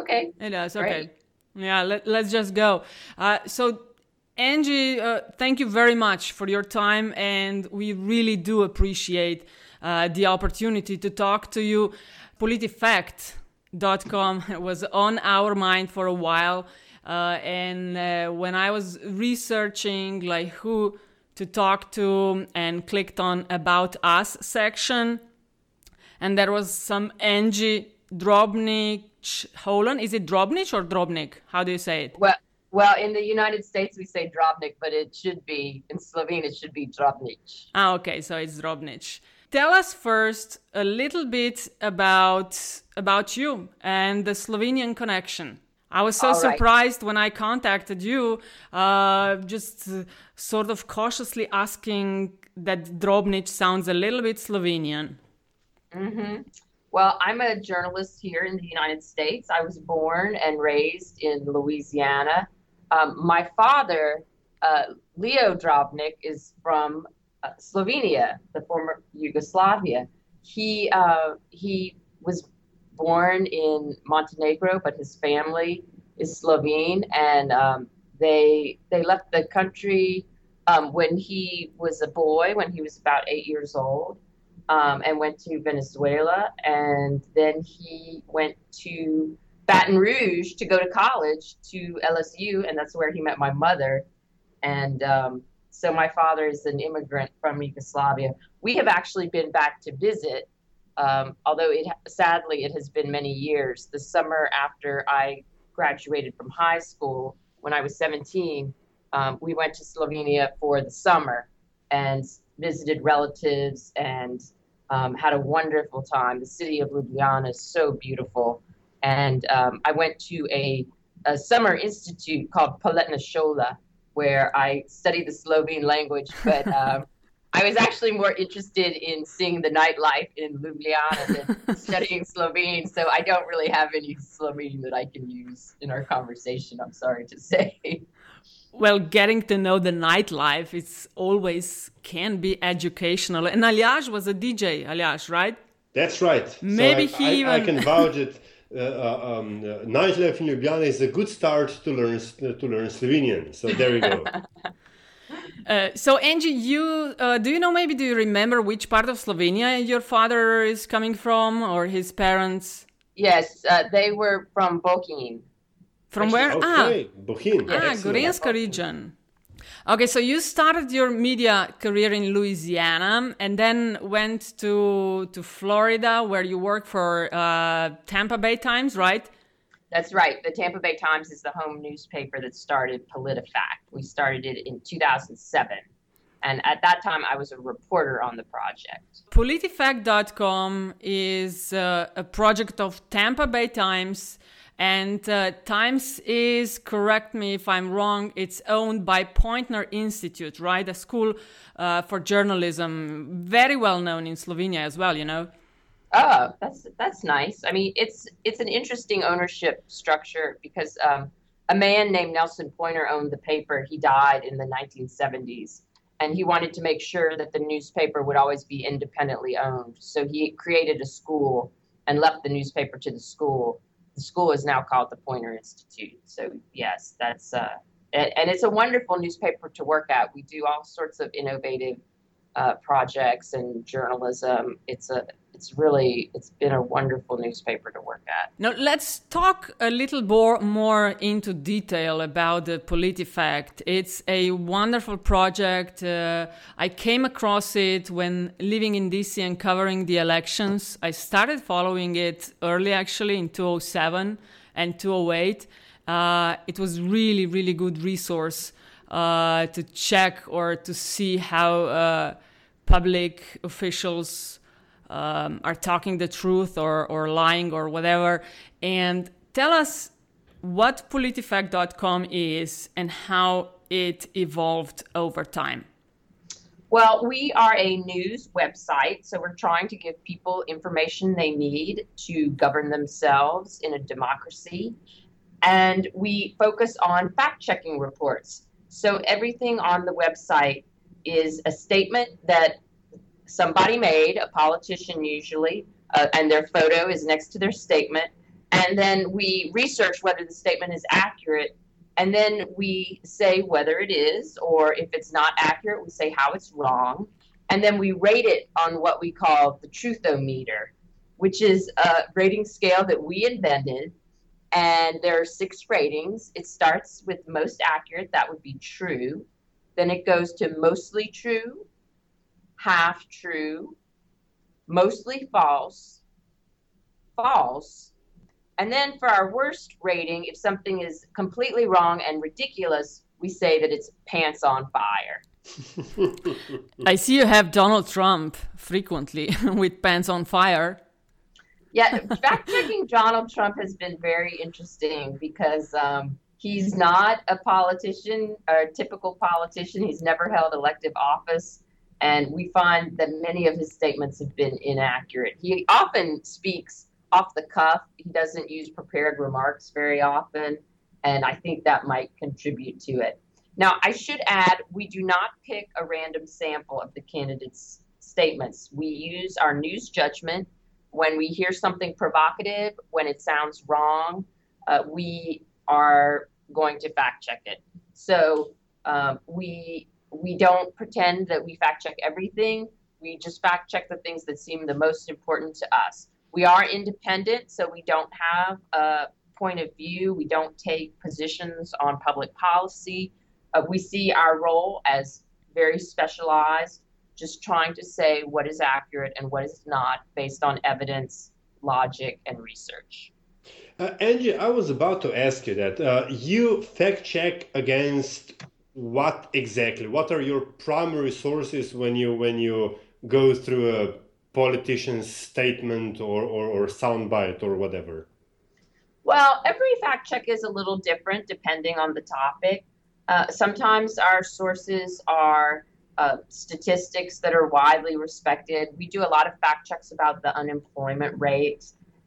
Okay. It does. Okay. Great. Yeah. Let, let's just go. Uh, so Angie, uh, thank you very much for your time, and we really do appreciate uh, the opportunity to talk to you. PolitiFact.com was on our mind for a while, uh, and uh, when I was researching like who to talk to and clicked on About Us section, and there was some Angie Drobnic Holan. Is it Drobnik or Drobnik? How do you say it? Well well, in the United States, we say Drobnik, but it should be, in Slovene, it should be Drobnic. Ah, okay, so it's Drobnic. Tell us first a little bit about about you and the Slovenian connection. I was so right. surprised when I contacted you, uh, just uh, sort of cautiously asking that Drobnic sounds a little bit Slovenian. Mm-hmm. Well, I'm a journalist here in the United States. I was born and raised in Louisiana. Um, my father, uh, Leo Drobnic, is from uh, Slovenia, the former Yugoslavia. He uh, he was born in Montenegro, but his family is Slovene, and um, they they left the country um, when he was a boy, when he was about eight years old, um, and went to Venezuela, and then he went to Baton Rouge to go to college to LSU, and that's where he met my mother. And um, so my father is an immigrant from Yugoslavia. We have actually been back to visit, um, although it sadly it has been many years. The summer after I graduated from high school, when I was 17, um, we went to Slovenia for the summer and visited relatives and um, had a wonderful time. The city of Ljubljana is so beautiful and um, I went to a, a, summer institute called Poletna šola, where I studied the Slovene language, but um, I was actually more interested in seeing the nightlife in Ljubljana than studying Slovene, so I don't really have any Slovene that I can use in our conversation, I'm sorry to say. Well, getting to know the nightlife, it's always can be educational. And Aljaž was a DJ, Aljaž, right? That's right. Maybe so I, he I, even... I can vouch it uh, uh, um, uh, nightlife in Ljubljana is a good start to learn to learn Slovenian. So there we go. Uh, so Angie, you uh, do you know maybe do you remember which part of Slovenia your father is coming from or his parents? Yes, uh, they were from Bohinj. From where? Okay, ah, Bohinj. Ah, Gorenjska region. Okay, so you started your media career in Louisiana and then went to to Florida where you work for uh, Tampa Bay Times, right? That's right. The Tampa Bay Times is the home newspaper that started PolitiFact. We started it in 2007. And at that time, I was a reporter on the project. PolitiFact.com is uh, a project of Tampa Bay Times and uh, Times is, correct me if I'm wrong, it's owned by Poynter Institute, right? A school uh, for journalism, very well known in Slovenia as well, you know? Oh, that's that's nice. I mean, it's it's an interesting ownership structure because um, a man named Nelson Poynter owned the paper. He died in the 1970s, and he wanted to make sure that the newspaper would always be independently owned. So he created a school and left the newspaper to the school the school is now called the Poynter Institute. So yes, that's uh, and, and it's a wonderful newspaper to work at. We do all sorts of innovative uh, projects and journalism. It's a it's really it's been a wonderful newspaper to work at. Now let's talk a little more more into detail about the PolitiFact. It's a wonderful project. Uh, I came across it when living in DC and covering the elections. I started following it early, actually in 2007 and 2008. Uh, it was really really good resource uh, to check or to see how uh, public officials um, are talking the truth or, or lying or whatever. And tell us what PolitiFact.com is and how it evolved over time. Well, we are a news website, so we're trying to give people information they need to govern themselves in a democracy. And we focus on fact checking reports. So everything on the website is a statement that somebody made, a politician usually, uh, and their photo is next to their statement. and then we research whether the statement is accurate, and then we say whether it is, or if it's not accurate, we say how it's wrong, and then we rate it on what we call the truthometer, which is a rating scale that we invented. And there are six ratings. It starts with most accurate, that would be true. Then it goes to mostly true, half true, mostly false, false. And then for our worst rating, if something is completely wrong and ridiculous, we say that it's pants on fire. I see you have Donald Trump frequently with pants on fire. Yeah, fact checking Donald Trump has been very interesting because um, he's not a politician, a typical politician. He's never held elective office. And we find that many of his statements have been inaccurate. He often speaks off the cuff, he doesn't use prepared remarks very often. And I think that might contribute to it. Now, I should add, we do not pick a random sample of the candidates' statements. We use our news judgment when we hear something provocative, when it sounds wrong, uh, we are going to fact check it. So um, we we don't pretend that we fact check everything. We just fact check the things that seem the most important to us. We are independent, so we don't have a point of view. We don't take positions on public policy. Uh, we see our role as very specialized, just trying to say what is accurate and what is not based on evidence, logic, and research. Uh, Angie, I was about to ask you that. Uh, you fact check against what exactly? What are your primary sources when you when you go through a politician's statement or, or, or soundbite or whatever? Well, every fact check is a little different depending on the topic. Uh, sometimes our sources are uh, statistics that are widely respected. We do a lot of fact checks about the unemployment rate.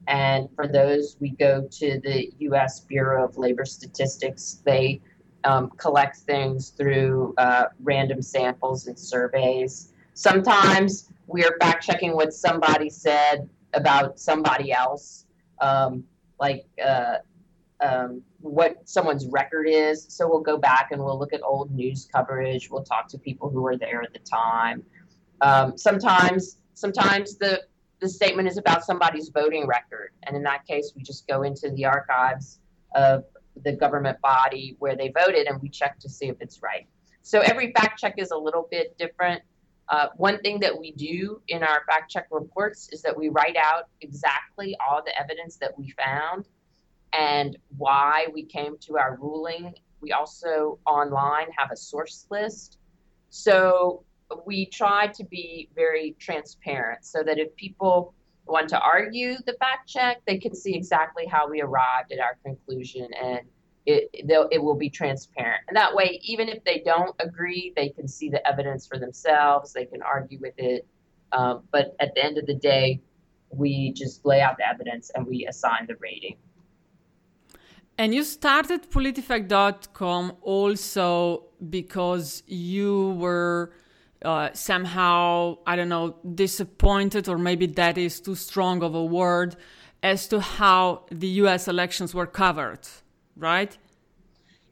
And for those, we go to the US Bureau of Labor Statistics. They um, collect things through uh, random samples and surveys. Sometimes we are fact checking what somebody said about somebody else, um, like uh, um, what someone's record is. So we'll go back and we'll look at old news coverage. We'll talk to people who were there at the time. Um, sometimes, sometimes the the statement is about somebody's voting record, and in that case, we just go into the archives of the government body where they voted and we check to see if it's right. So every fact check is a little bit different. Uh, one thing that we do in our fact check reports is that we write out exactly all the evidence that we found and why we came to our ruling. We also online have a source list. So we try to be very transparent so that if people want to argue the fact check, they can see exactly how we arrived at our conclusion and it, it will be transparent. And that way, even if they don't agree, they can see the evidence for themselves, they can argue with it. Um, but at the end of the day, we just lay out the evidence and we assign the rating. And you started PolitiFact.com also because you were uh, somehow, I don't know, disappointed, or maybe that is too strong of a word, as to how the US elections were covered, right?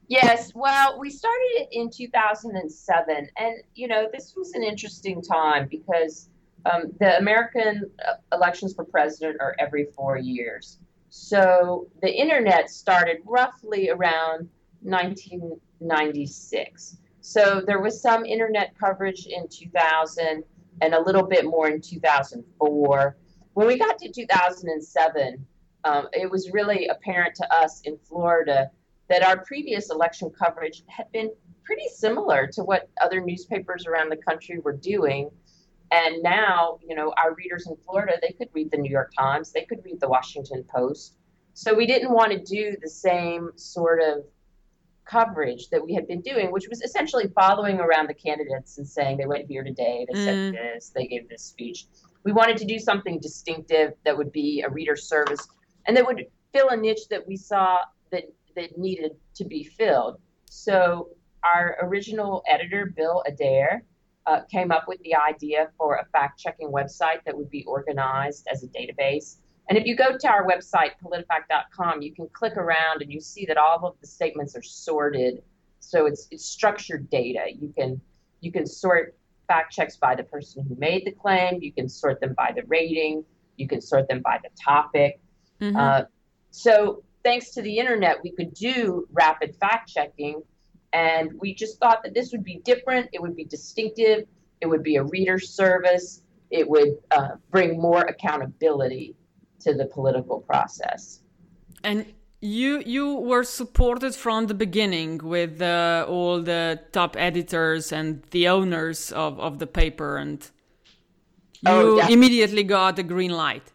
Yes, well, we started it in 2007. And, you know, this was an interesting time because um, the American uh, elections for president are every four years. So the internet started roughly around 1996. So there was some internet coverage in 2000 and a little bit more in 2004. When we got to 2007, um, it was really apparent to us in Florida that our previous election coverage had been pretty similar to what other newspapers around the country were doing. And now, you know, our readers in Florida, they could read the New York Times, they could read the Washington Post. So we didn't want to do the same sort of coverage that we had been doing, which was essentially following around the candidates and saying they went here today, they mm. said this, they gave this speech. We wanted to do something distinctive that would be a reader service and that would fill a niche that we saw that that needed to be filled. So our original editor, Bill Adair, uh, came up with the idea for a fact-checking website that would be organized as a database And if you go to our website, politifact.com, you can click around and you see that all of the statements are sorted. So it's, it's structured data. You can you can sort fact checks by the person who made the claim. You can sort them by the rating. You can sort them by the topic. Mm-hmm. Uh, so thanks to the internet, we could do rapid fact checking, and we just thought that this would be different. It would be distinctive. It would be a reader service. It would uh, bring more accountability to the political process. And you you were supported from the beginning with uh, all the top editors and the owners of, of the paper, and you oh, immediately got the green light.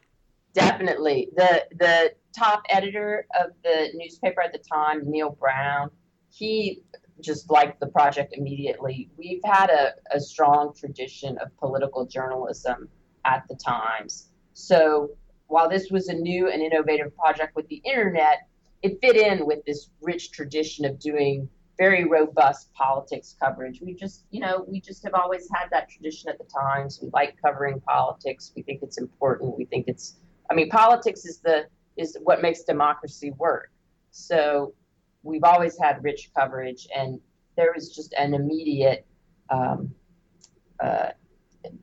Definitely, the the top editor of the newspaper at the time, Neil Brown, he just liked the project immediately. We've had a, a strong tradition of political journalism at the Times. So while this was a new and innovative project with the internet, it fit in with this rich tradition of doing very robust politics coverage. We just, you know, we just have always had that tradition at the Times. We like covering politics. We think it's important. We think it's, I mean, politics is the is what makes democracy work. So we've always had rich coverage, and there was just an immediate. Um, uh,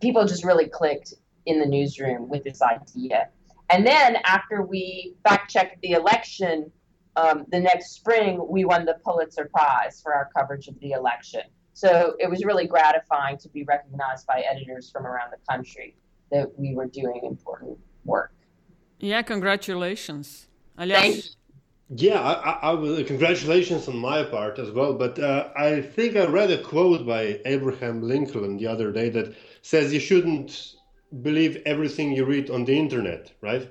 people just really clicked in the newsroom with this idea. And then after we fact checked the election, um, the next spring we won the Pulitzer Prize for our coverage of the election. So it was really gratifying to be recognized by editors from around the country that we were doing important work. Yeah, congratulations. Aljaž. Yeah, I, I, I, congratulations on my part as well. But uh, I think I read a quote by Abraham Lincoln the other day that says you shouldn't believe everything you read on the internet, right?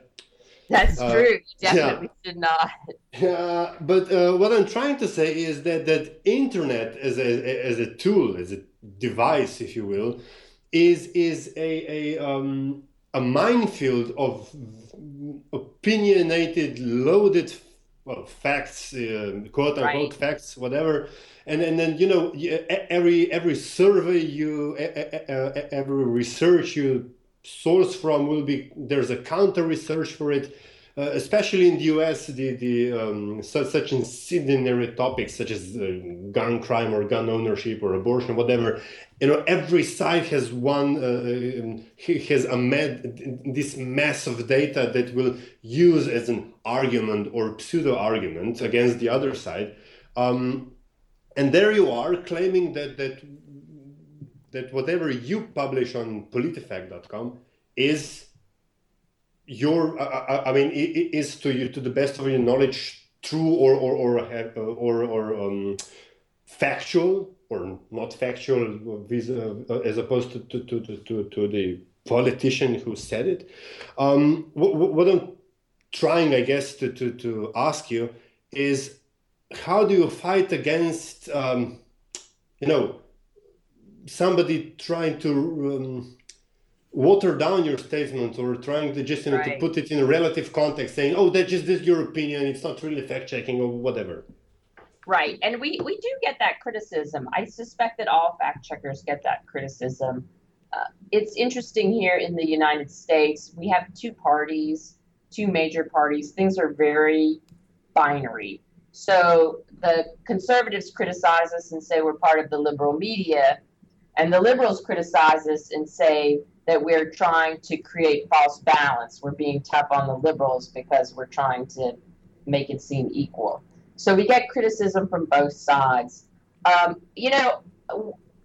That's uh, true. definitely yeah. should not. Yeah, but uh, what I'm trying to say is that that internet as a as a tool, as a device, if you will, is is a a um, a minefield of opinionated, loaded well, facts, uh, quote unquote right. facts, whatever. And, and then you know every every survey you every research you source from will be there's a counter research for it uh, especially in the US, the, the um, such, such incendiary topics such as uh, gun crime or gun ownership or abortion, whatever, you know, every side has one uh, um, has a med, this mass of data that will use as an argument or pseudo argument against the other side, um, and there you are claiming that that that whatever you publish on politifact.com is your I, I mean is to you to the best of your knowledge true or or or uh, or, or um, factual or not factual uh, as opposed to to, to, to, to the politician who said it. Um, what, what i'm trying i guess to, to, to ask you is how do you fight against um, you know somebody trying to um, water down your statement or trying to just you know right. to put it in a relative context saying oh that's just this your opinion it's not really fact checking or whatever. Right and we we do get that criticism. I suspect that all fact checkers get that criticism. Uh, it's interesting here in the united states we have two parties two major parties things are very binary. So the conservatives criticize us and say we're part of the liberal media and the liberals criticize us and say that we're trying to create false balance. We're being tough on the liberals because we're trying to make it seem equal. So we get criticism from both sides. Um, you know,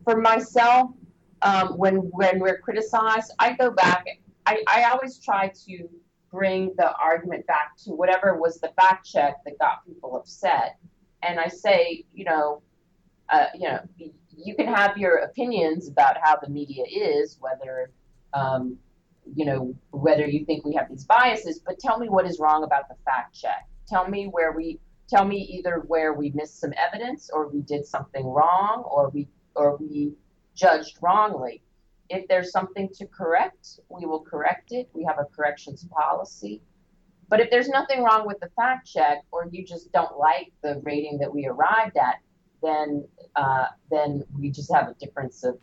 for myself, um, when when we're criticized, I go back. I, I always try to bring the argument back to whatever was the fact check that got people upset, and I say, you know, uh, you know, you can have your opinions about how the media is, whether um, you know, whether you think we have these biases, but tell me what is wrong about the fact check. Tell me where we tell me either where we missed some evidence or we did something wrong or we or we judged wrongly. If there's something to correct, we will correct it. We have a corrections policy. But if there's nothing wrong with the fact check or you just don't like the rating that we arrived at, then uh, then we just have a difference of,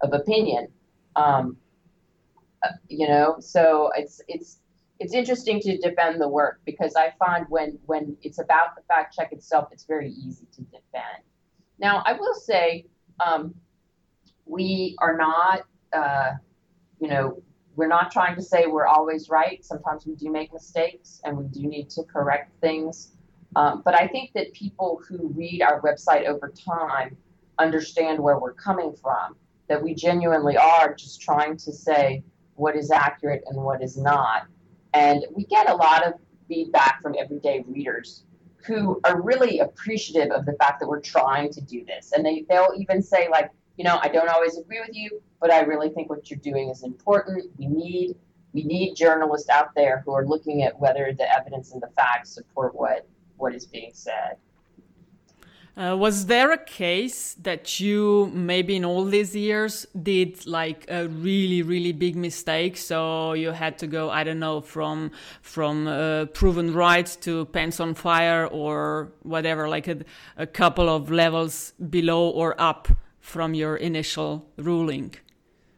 of opinion. Um, you know so it's it's it's interesting to defend the work because I find when when it's about the fact check itself, it's very easy to defend. Now, I will say um, we are not, uh, you know, we're not trying to say we're always right. Sometimes we do make mistakes and we do need to correct things. Um, but I think that people who read our website over time understand where we're coming from, that we genuinely are just trying to say what is accurate and what is not. And we get a lot of feedback from everyday readers who are really appreciative of the fact that we're trying to do this. And they, they'll even say, like, you know, I don't always agree with you, but I really think what you're doing is important. We need we need journalists out there who are looking at whether the evidence and the facts support what what is being said. Uh, was there a case that you maybe in all these years did like a really really big mistake so you had to go i don't know from from uh, proven right to pants on fire or whatever like a, a couple of levels below or up from your initial ruling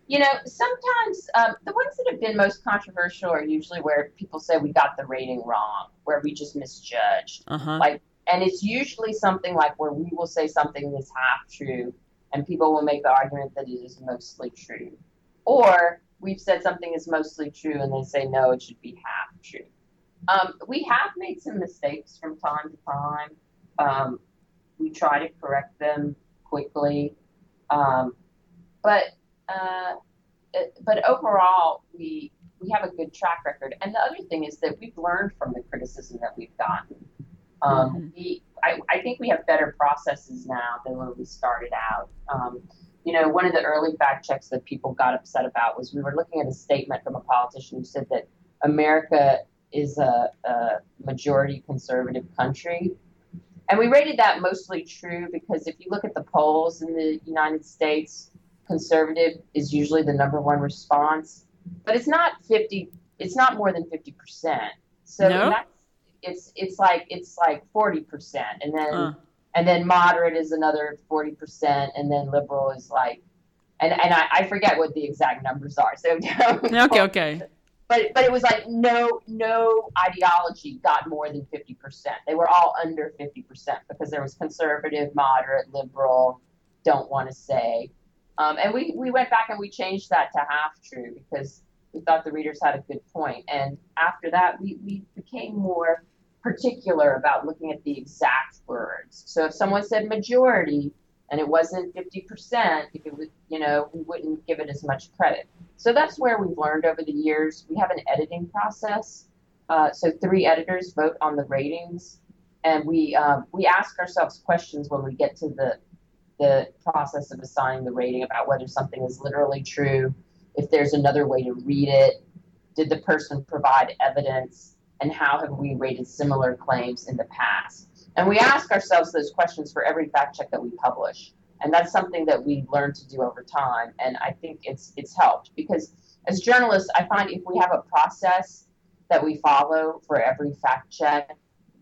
you know sometimes um, the ones that have been most controversial are usually where people say we got the rating wrong where we just misjudged uh-huh. like and it's usually something like where we will say something is half true, and people will make the argument that it is mostly true. Or we've said something is mostly true, and they say, no, it should be half true. Um, we have made some mistakes from time to time. Um, we try to correct them quickly. Um, but uh, but overall, we we have a good track record. And the other thing is that we've learned from the criticism that we've gotten. Um, mm-hmm. we, I, I, think we have better processes now than when we started out. Um, you know, one of the early fact checks that people got upset about was we were looking at a statement from a politician who said that America is a, a majority conservative country. And we rated that mostly true because if you look at the polls in the United States, conservative is usually the number one response, but it's not 50, it's not more than 50%. So no? that's it's it's like it's like forty percent, and then uh. and then moderate is another forty percent, and then liberal is like, and and I, I forget what the exact numbers are. So okay, okay. But but it was like no no ideology got more than fifty percent. They were all under fifty percent because there was conservative, moderate, liberal, don't want to say, um, and we we went back and we changed that to half true because we thought the readers had a good point. And after that, we, we became more particular about looking at the exact words. So if someone said majority and it wasn't 50%, if it was, you know, we wouldn't give it as much credit. So that's where we've learned over the years. We have an editing process. Uh, so three editors vote on the ratings, and we um, we ask ourselves questions when we get to the the process of assigning the rating about whether something is literally true, if there's another way to read it, did the person provide evidence, and how have we rated similar claims in the past? And we ask ourselves those questions for every fact check that we publish. And that's something that we learn to do over time. And I think it's it's helped because as journalists, I find if we have a process that we follow for every fact check,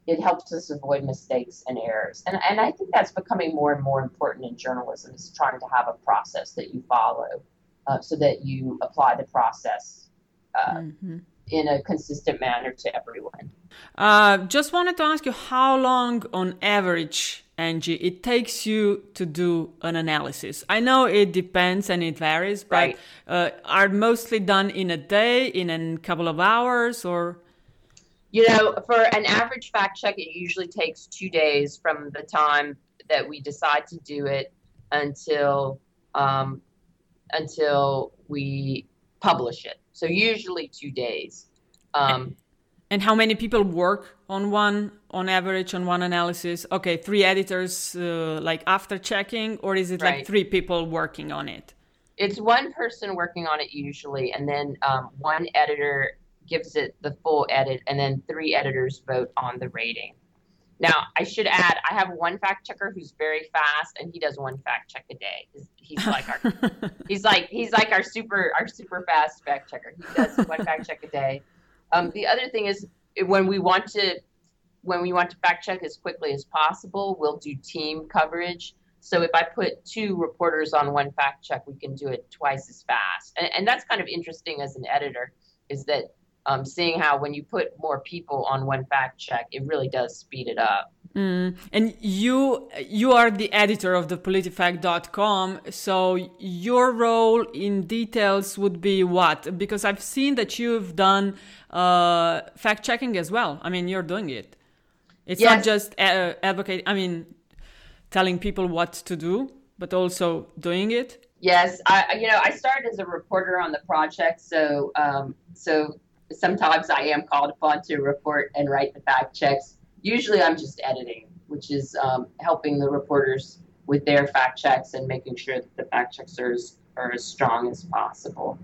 it helps us avoid mistakes and errors. And, and I think that's becoming more and more important in journalism is trying to have a process that you follow uh, so that you apply the process uh, mm-hmm. in a consistent manner to everyone. Uh, just wanted to ask you how long on average, Angie, it takes you to do an analysis. I know it depends and it varies, but right. Uh, are mostly done in a day, in a couple of hours, or? You know, for an average fact check, it usually takes two days from the time that we decide to do it until um, until we publish it. So usually two days. Um, and how many people work on one, on average, on one analysis? Okay, three editors, uh, like after checking, or is it right. like three people working on it? It's one person working on it usually, and then um, one editor gives it the full edit, and then three editors vote on the rating. Now, I should add, I have one fact checker who's very fast, and he does one fact check a day. He's like our, he's like he's like our super our super fast fact checker. He does one fact check a day. Um, the other thing is when we want to when we want to fact check as quickly as possible, we'll do team coverage. So if I put two reporters on one fact check, we can do it twice as fast. And, and that's kind of interesting as an editor, is that um, seeing how when you put more people on one fact check, it really does speed it up. Mm. And you you are the editor of the politifact.com, so your role in details would be what? Because I've seen that you've done uh, fact checking as well. I mean, you're doing it. It's yes. not just uh, advocate. I mean, telling people what to do, but also doing it. Yes, I you know I started as a reporter on the project, so um, so sometimes I am called upon to report and write the fact checks. Usually I'm just editing, which is um, helping the reporters with their fact checks and making sure that the fact checks are as, are as strong as possible.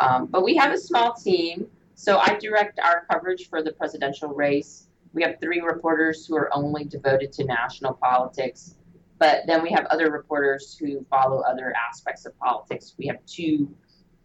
Um, but we have a small team, so I direct our coverage for the presidential race. We have three reporters who are only devoted to national politics, but then we have other reporters who follow other aspects of politics. We have two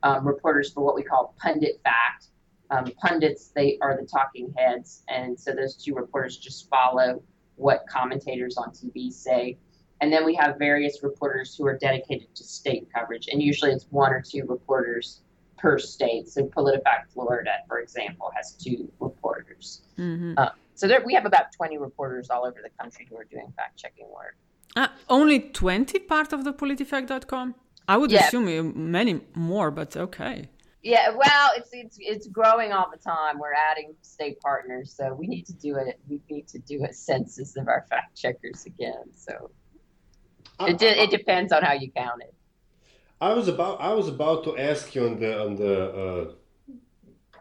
um, reporters for what we call PunditFact, um, pundits, they are the talking heads. And so those two reporters just follow what commentators on TV say. And then we have various reporters who are dedicated to state coverage. And usually it's one or two reporters per state. So PolitiFact Florida, for example, has two reporters. Mm-hmm. Uh, so there, we have about 20 reporters all over the country who are doing fact checking work. Uh, only 20 part of the politifact.com? I would yeah. assume many more, but okay. Yeah, well, it's it's it's growing all the time. We're adding state partners, so we need to do it. We need to do a census of our fact checkers again. So it it depends on how you count it. I was about I was about to ask you on the on the uh,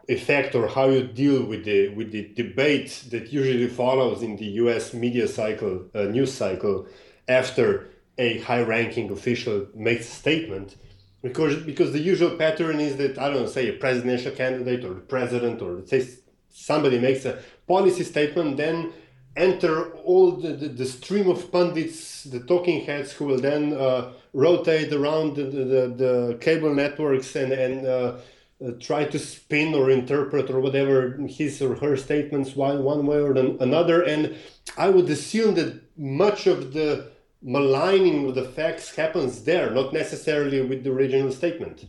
effect or how you deal with the with the debate that usually follows in the U.S. media cycle uh, news cycle after a high-ranking official makes a statement because because the usual pattern is that I don't know, say a presidential candidate or the president or say somebody makes a policy statement, then enter all the, the, the stream of pundits, the talking heads, who will then uh, rotate around the, the, the, cable networks and and uh, uh, try to spin or interpret or whatever his or her statements one one way or another. And I would assume that much of the maligning of the facts happens there, not necessarily with the original statement.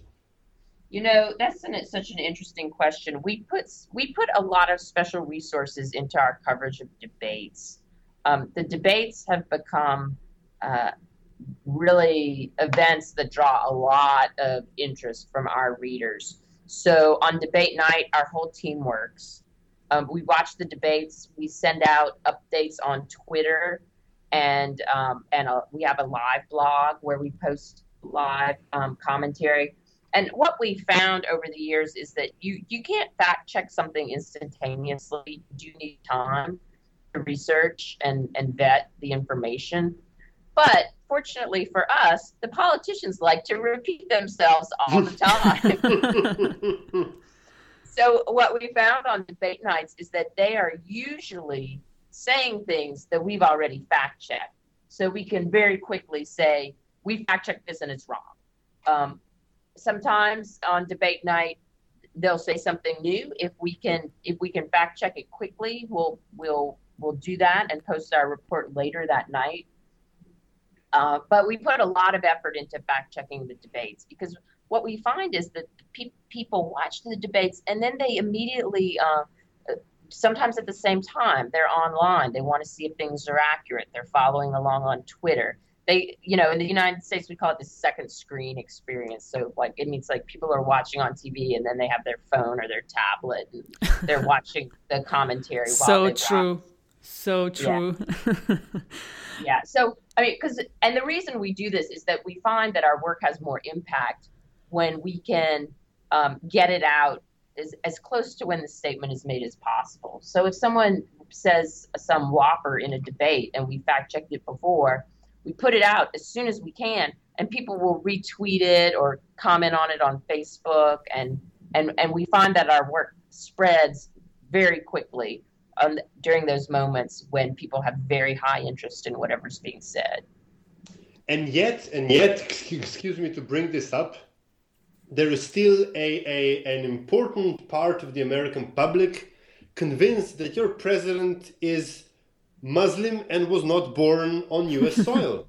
You know, that's an, such an interesting question. We put we put a lot of special resources into our coverage of debates. Um, the debates have become uh, really events that draw a lot of interest from our readers. So on debate night, our whole team works. Um, we watch the debates. We send out updates on Twitter and um, and a, we have a live blog where we post live um, commentary. And what we found over the years is that you you can't fact check something instantaneously. You need time to research and and vet the information. But fortunately for us, the politicians like to repeat themselves all the time. so what we found on debate nights is that they are usually saying things that we've already fact checked. So we can very quickly say, we fact checked this and it's wrong. Um, sometimes on debate night, they'll say something new. If we can, if we can fact check it quickly, we'll we'll we'll do that and post our report later that night. Uh, but we put a lot of effort into fact checking the debates because what we find is that pe- people watch the debates and then they immediately uh, sometimes at the same time they're online. They want to see if things are accurate. They're following along on twitter. They you know in the united states we call it the second screen experience. So like it means like people are watching on tv and then they have their phone or their tablet and they're watching the commentary while so true. so true. Yeah. yeah so i mean because and the reason we do this is that we find that our work has more impact when we can um, get it out as, as close to when the statement is made as possible. So if someone says some whopper in a debate and we fact checked it before, we put it out as soon as we can, and people will retweet it or comment on it on Facebook, and and and we find that our work spreads very quickly um, during those moments when people have very high interest in whatever's being said. And yet, and yet, excuse me to bring this up, there is still a, a, an important part of the American public convinced that your president is Muslim and was not born on U.S. soil.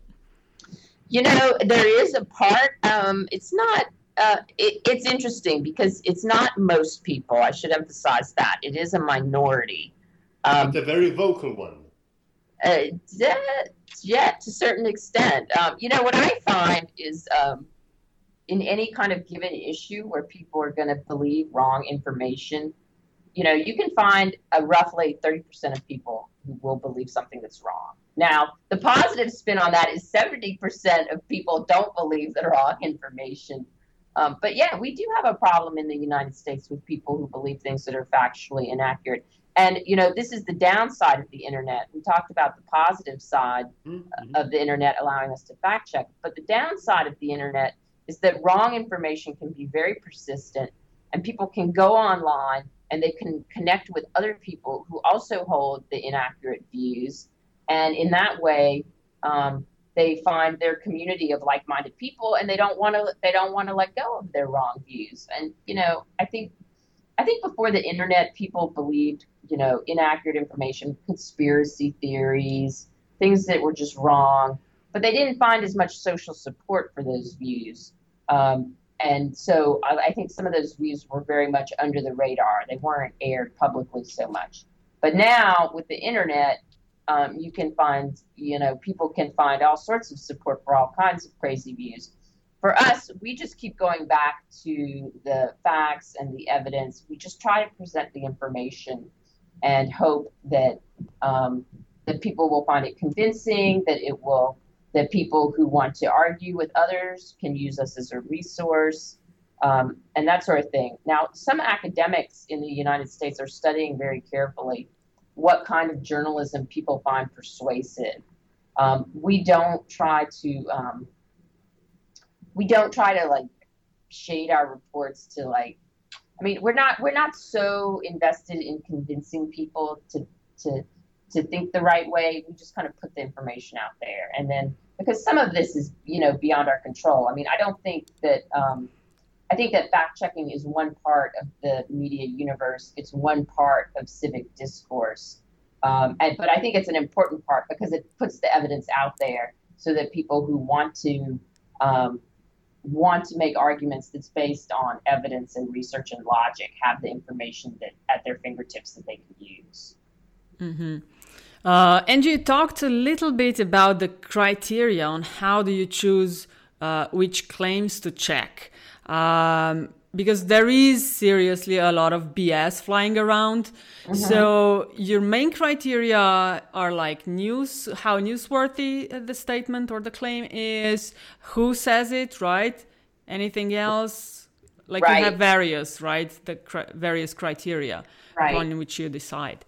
you know, there is a part. Um, it's not uh, it, it's interesting because it's not most people. I should emphasize that it is a minority. Um, but a very vocal one. Uh, yeah, yeah, to a certain extent. Um, you know what I find is um, in any kind of given issue where people are going to believe wrong information, you know, you can find a roughly 30% of people who will believe something that's wrong. Now, the positive spin on that is 70% of people don't believe the wrong information. Um, but yeah, we do have a problem in the United States with people who believe things that are factually inaccurate. And you know, this is the downside of the internet. We talked about the positive side mm-hmm. of the internet allowing us to fact check, but the downside of the internet is that wrong information can be very persistent, and people can go online and they can connect with other people who also hold the inaccurate views, and in that way, um, they find their community of like-minded people, and they don't want to they don't want to let go of their wrong views. And you know, I think I think before the internet, people believed you know inaccurate information, conspiracy theories, things that were just wrong, but they didn't find as much social support for those views. Um, and so I, I, think some of those views were very much under the radar. They weren't aired publicly so much. But now with the internet, um, you can find, you know, people can find all sorts of support for all kinds of crazy views. For us, we just keep going back to the facts and the evidence. We just try to present the information and hope that um, that people will find it convincing, that it will that people who want to argue with others can use us as a resource, um, and that sort of thing. Now, some academics in the United States are studying very carefully what kind of journalism people find persuasive. Um, we don't try to um, we don't try to like shade our reports to like I mean we're not we're not so invested in convincing people to to to think the right way. We just kind of put the information out there, and then because some of this is you know beyond our control. I mean, I don't think that. Um, I think that fact checking is one part of the media universe. It's one part of civic discourse, um, and, but I think it's an important part because it puts the evidence out there so that people who want to um, want to make arguments that's based on evidence and research and logic have the information that at their fingertips that they can use. Mm-hmm. Uh, and you talked a little bit about the criteria on how do you choose uh, which claims to check. Um, because there is seriously a lot of BS flying around. Mm-hmm. So your main criteria are like news, how newsworthy the statement or the claim is, who says it, right? Anything else? Like right. you have various, right? The cr- various criteria right. on which you decide.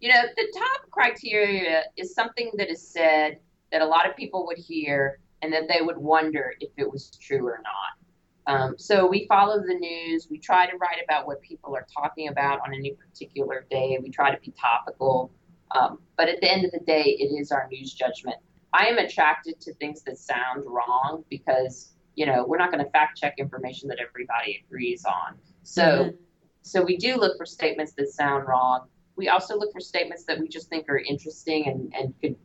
You know, the top criteria is something that is said that a lot of people would hear and that they would wonder if it was true or not. Um, so we follow the news. We try to write about what people are talking about on any particular day. We try to be topical. Um, but at the end of the day, it is our news judgment. I am attracted to things that sound wrong because, you know, we're not going to fact check information that everybody agrees on. So, mm-hmm. so we do look for statements that sound wrong. We also look for statements that we just think are interesting and, and could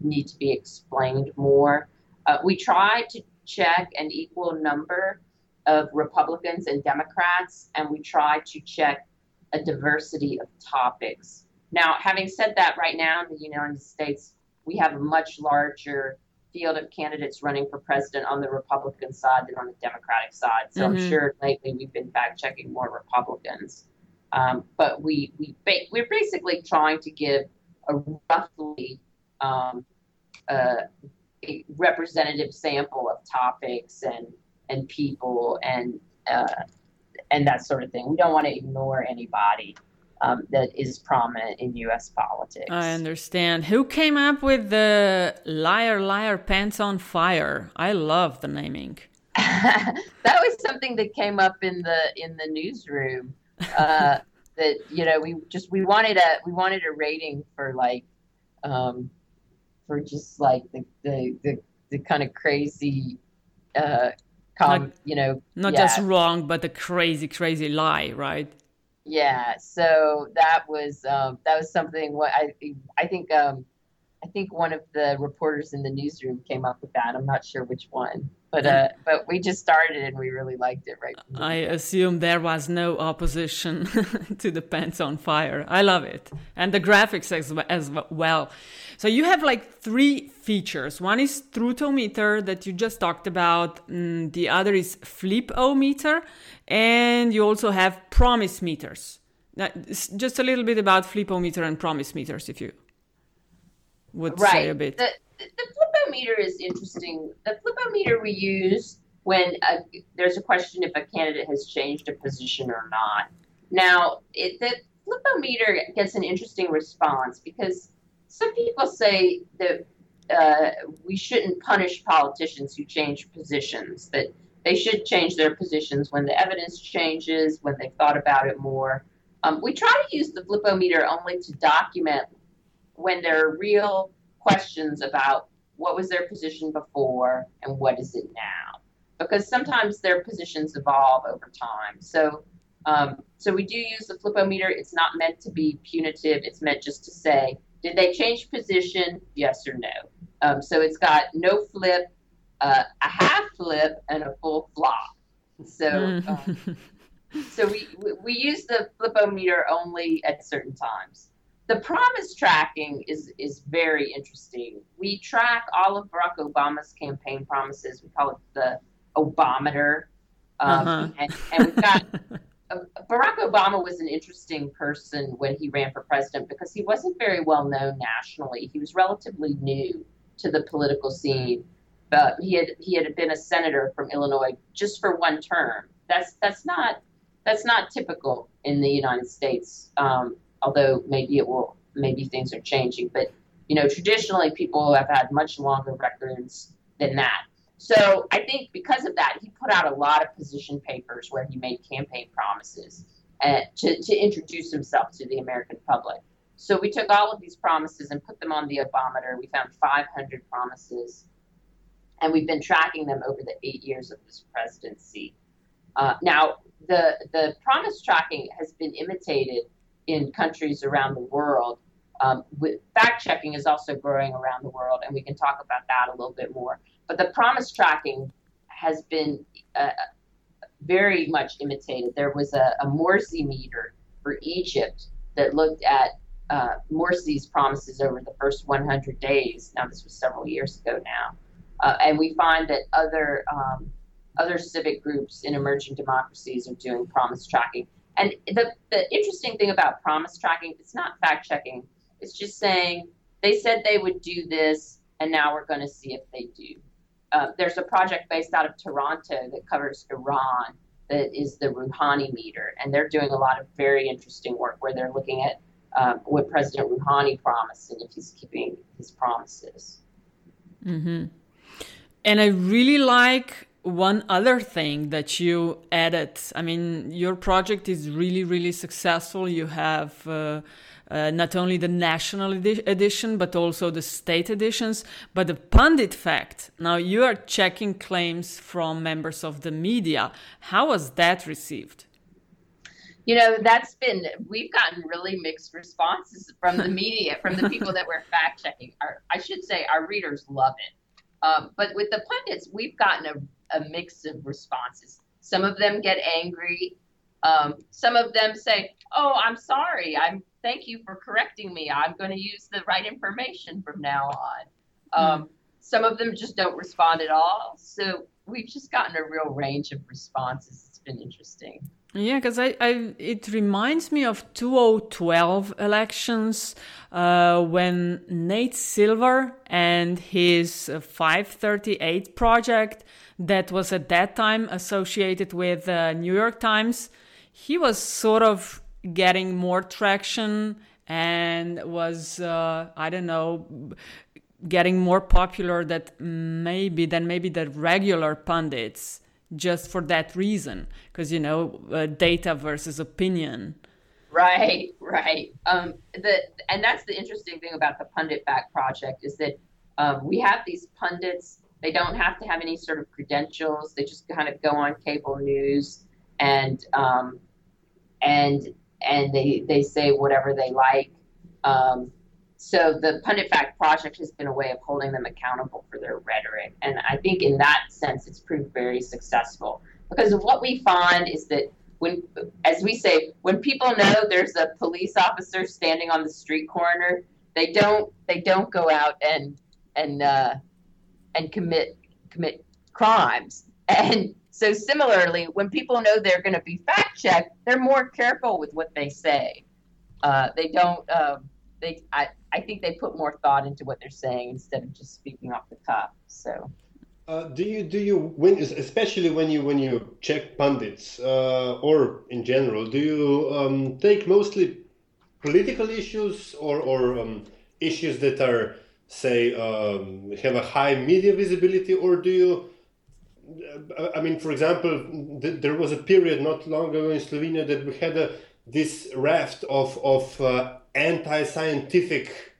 need to be explained more. Uh, we try to check an equal number of Republicans and Democrats, and we try to check a diversity of topics. Now, having said that, right now in the United States, we have a much larger field of candidates running for president on the Republican side than on the Democratic side. So mm-hmm. I'm sure lately we've been fact checking more Republicans. Um, but we, we ba- we're basically trying to give a roughly um, uh, a representative sample of topics and and people and uh, and that sort of thing. We don't want to ignore anybody um, that is prominent in U.S. politics. I understand. Who came up with the liar, liar, pants on fire? I love the naming. that was something that came up in the in the newsroom. Uh, that you know, we just we wanted a we wanted a rating for like um, for just like the the the, the kind of crazy uh, not, you know, not yeah. just wrong, but a crazy, crazy lie, right? Yeah. So that was um, that was something. What I I think um, I think one of the reporters in the newsroom came up with that. I'm not sure which one, but uh, but we just started and we really liked it. Right. I assume there was no opposition to the pants on fire. I love it, and the graphics as, as well. So you have like three features. One is truthometer that you just talked about. Mm, the other is flip-o-meter, and you also have promise meters. Now, just a little bit about flip-o-meter and promise meters, if you would right. say a bit. The, the flip-o-meter is interesting. The flip-o-meter we use when a, there's a question if a candidate has changed a position or not. Now, it, the flip-o-meter gets an interesting response because some people say that uh, we shouldn't punish politicians who change positions, that they should change their positions when the evidence changes, when they've thought about it more. Um, we try to use the flipometer only to document when there are real questions about what was their position before and what is it now, because sometimes their positions evolve over time. So, um, so we do use the flipometer. It's not meant to be punitive. It's meant just to say, did they change position? Yes or no. Um, so it's got no flip, uh, a half flip, and a full flop. So. Um, so we, we use the flipometer only at certain times. The promise tracking is is very interesting. We track all of Barack Obama's campaign promises. We call it the Obameter, um, uh-huh. and, and we've got. Barack Obama was an interesting person when he ran for president because he wasn't very well known nationally. He was relatively new to the political scene, but he had he had been a senator from Illinois just for one term. That's that's not that's not typical in the United States. Um, although maybe it will, maybe things are changing. But you know, traditionally people have had much longer records than that. So I think because of that, he put out a lot of position papers where he made campaign promises uh, to, to introduce himself to the American public. So we took all of these promises and put them on the Obameter. We found 500 promises, and we've been tracking them over the eight years of this presidency. Uh, now, the the promise tracking has been imitated in countries around the world. Um, with, fact checking is also growing around the world, and we can talk about that a little bit more. But the promise tracking has been uh, very much imitated. There was a, a Morsi meter for Egypt that looked at uh, Morsi's promises over the first 100 days. Now, this was several years ago now. Uh, and we find that other um, other civic groups in emerging democracies are doing promise tracking. And the, the interesting thing about promise tracking, it's not fact checking. It's just saying they said they would do this, and now we're going to see if they do. Uh, there's a project based out of Toronto that covers Iran that is the Rouhani meter, and they're doing a lot of very interesting work where they're looking at um, what President Rouhani promised and if he's keeping his promises. Mm-hmm. And I really like one other thing that you added. I mean your project is really really successful. You have uh, uh, not only the national edi- edition but also the state editions. But the PunditFact now you are checking claims from members of the media. How was that received? You know that's been we've gotten really mixed responses from the media from the people that we're fact checking i should say our readers love it. Um, but with the pundits we've gotten a a mix of responses. Some of them get angry. Um, some of them say, "Oh, I'm sorry. I'm thank you for correcting me. I'm going to use the right information from now on." Um, Some of them just don't respond at all. So we've just gotten a real range of responses. It's been interesting. Yeah, because I, I, it reminds me of 2012 elections uh, when Nate Silver and his 538 project that was at that time associated with uh, New York Times, he was sort of getting more traction and was uh, I don't know getting more popular that maybe than maybe the regular pundits just for that reason. Because you know uh, data versus opinion. Right right. Um the and that's the interesting thing about the PunditFact project is that um, we have these pundits they don't have to have any sort of credentials. They just kind of go on cable news and um, and and they they say whatever they like. Um, so the PunditFact Project has been a way of holding them accountable for their rhetoric. And I think in that sense, it's proved very successful. Because what we find is that when, as we say, when people know there's a police officer standing on the street corner, they don't they don't go out and and uh, and commit commit crimes. And so similarly, when people know they're going to be fact checked, they're more careful with what they say. Uh, they don't. Um, they I, I think they put more thought into what they're saying instead of just speaking off the cuff. So. Uh, do you do you when especially when you when you check pundits uh, or in general do you um, take mostly political issues or or um, issues that are say um, have a high media visibility or do you I mean for example th- there was a period not long ago in Slovenia that we had a, this raft of of uh, anti-scientific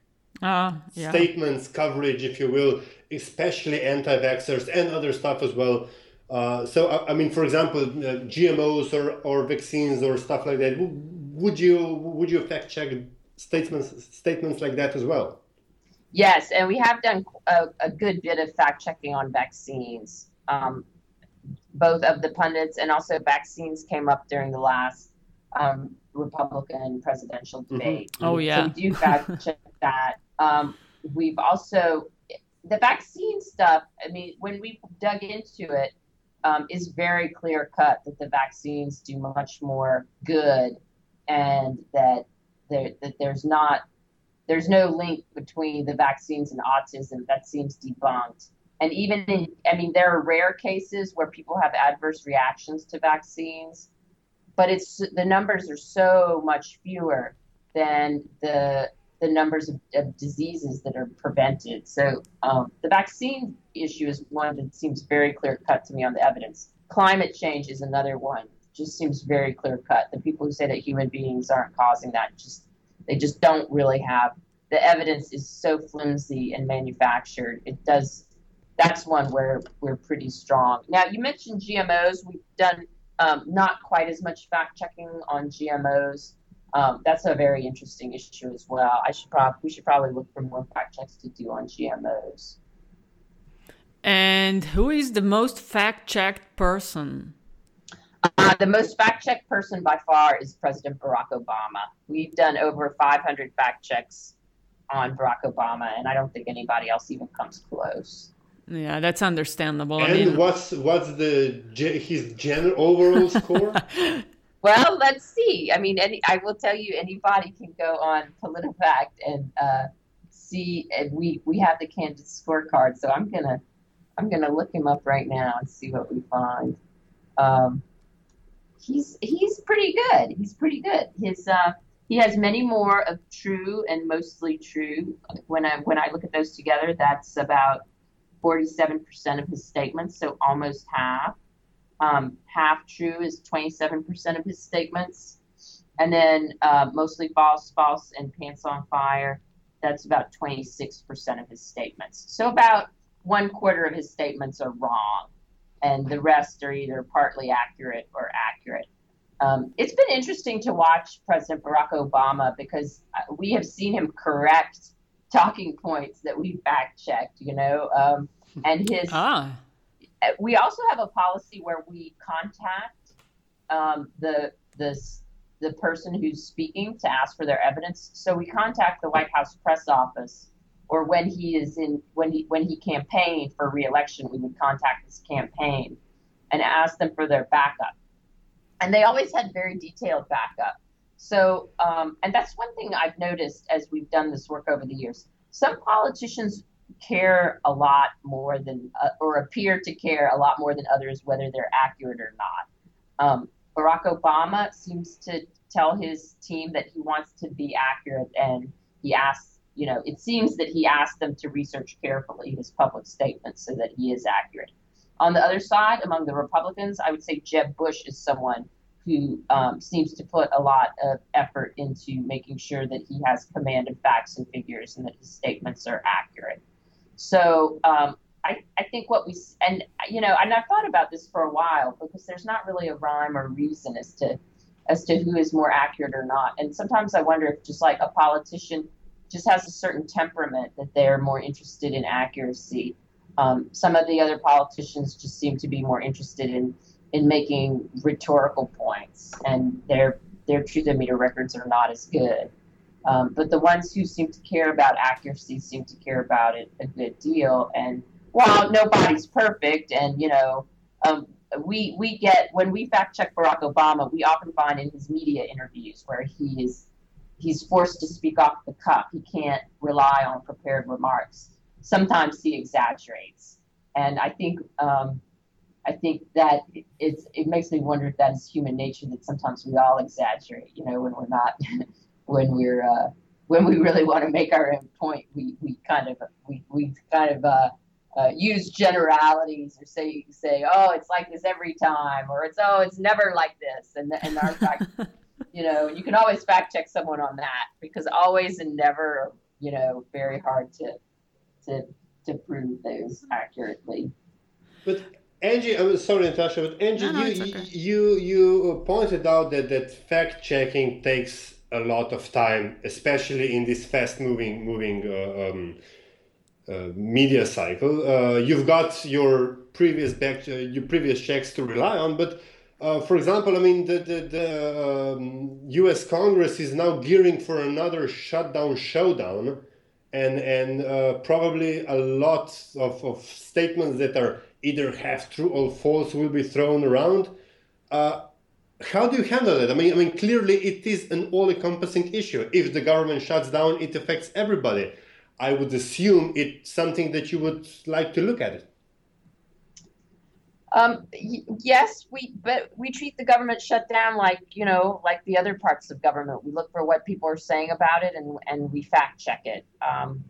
uh, yeah. statements coverage, if you will, especially anti-vaxxers and other stuff as well. Uh, so, I, I, mean, for example, uh, GMOs or, or vaccines or stuff like that. Would you would you fact check statements statements like that as well? Yes, and we have done a, a good bit of fact checking on vaccines. Um, both of the pundits and also vaccines came up during the last um, Republican presidential mm-hmm. debate. Mm-hmm. Oh yeah, so we do fact check that. Um, we've also the vaccine stuff. I mean, when we dug into it, um, is very clear cut that the vaccines do much more good, and that there that there's not there's no link between the vaccines and autism. That seems debunked. And even in, I mean, there are rare cases where people have adverse reactions to vaccines but it's the numbers are so much fewer than the the numbers of, of diseases that are prevented. So um, the vaccine issue is one that seems very clear cut to me on the evidence. Climate change is another one. Just seems very clear cut. The people who say that human beings aren't causing that just they just don't really have the evidence is so flimsy and manufactured. It does. That's one where we're pretty strong. Now you mentioned GMOs. We've done um, not quite as much fact checking on GMOs. Um, that's a very interesting issue as well. I should probably we should probably look for more fact checks to do on GMOs. And who is the most fact checked person? Uh, the most fact checked person by far is President Barack Obama. We've done over 500 fact checks on Barack Obama, and I don't think anybody else even comes close. Yeah, that's understandable. And I mean, what's what's the his general overall score? well, let's see. I mean, any I will tell you, anybody can go on PolitiFact and uh, see. And we we have the candidate scorecard, so I'm gonna I'm gonna look him up right now and see what we find. Um, he's he's pretty good. He's pretty good. His uh, he has many more of true and mostly true. When I when I look at those together, that's about 47% of his statements, so almost half. Um, half true is 27% of his statements. And then uh, mostly false, false, and pants on fire, that's about 26% of his statements. So about one quarter of his statements are wrong, and the rest are either partly accurate or accurate. Um, it's been interesting to watch President Barack Obama because uh, we have seen him correct talking points that we fact checked, you know. Um, and his. Ah. We also have a policy where we contact um, the the the person who's speaking to ask for their evidence. So we contact the White House press office, or when he is in when he when he campaigned for reelection, we would contact his campaign and ask them for their backup. And they always had very detailed backup. So, um, and that's one thing I've noticed as we've done this work over the years. Some politicians care a lot more than, uh, or appear to care a lot more than others, whether they're accurate or not. Um, Barack Obama seems to tell his team that he wants to be accurate, and he asks, you know, it seems that he asked them to research carefully his public statements so that he is accurate. On the other side, among the Republicans, I would say Jeb Bush is someone who um, seems to put a lot of effort into making sure that he has command of facts and figures and that his statements are accurate. So um, I, I think what we and you know and I've thought about this for a while because there's not really a rhyme or reason as to as to who is more accurate or not. And sometimes I wonder if just like a politician just has a certain temperament that they're more interested in accuracy. Um, some of the other politicians just seem to be more interested in in making rhetorical points, and their their truthometer records are not as good. Um, but the ones who seem to care about accuracy seem to care about it a good deal. And while nobody's perfect, and you know, um, we we get when we fact check Barack Obama, we often find in his media interviews where he is he's forced to speak off the cuff. He can't rely on prepared remarks. Sometimes he exaggerates, and I think um, I think that it's it makes me wonder if that is human nature that sometimes we all exaggerate. You know, when we're not when we're uh, when we really want to make our own point, we, we kind of we, we kind of uh, uh, use generalities or say say oh it's like this every time or it's oh it's never like this and and our fact you know you can always fact check someone on that because always and never you know very hard to to to prove those accurately. But Angie, I'm sorry, Natasha, but Angie, no, no, you, okay. you you pointed out that that fact checking takes a lot of time, especially in this fast moving moving uh, um, uh, media cycle. Uh, you've got your previous back, uh, your previous checks to rely on, but uh, for example, I mean, the, the, the um, U.S. Congress is now gearing for another shutdown showdown, and and uh, probably a lot of, of statements that are either half true or false will be thrown around. Uh, how do you handle it? I mean, I mean, clearly it is an all-encompassing issue. If the government shuts down, it affects everybody. I would assume it's something that you would like to look at it. Um, y- yes, we but we treat the government shutdown like you know like the other parts of government. We look for what people are saying about it and and we fact check it. Um,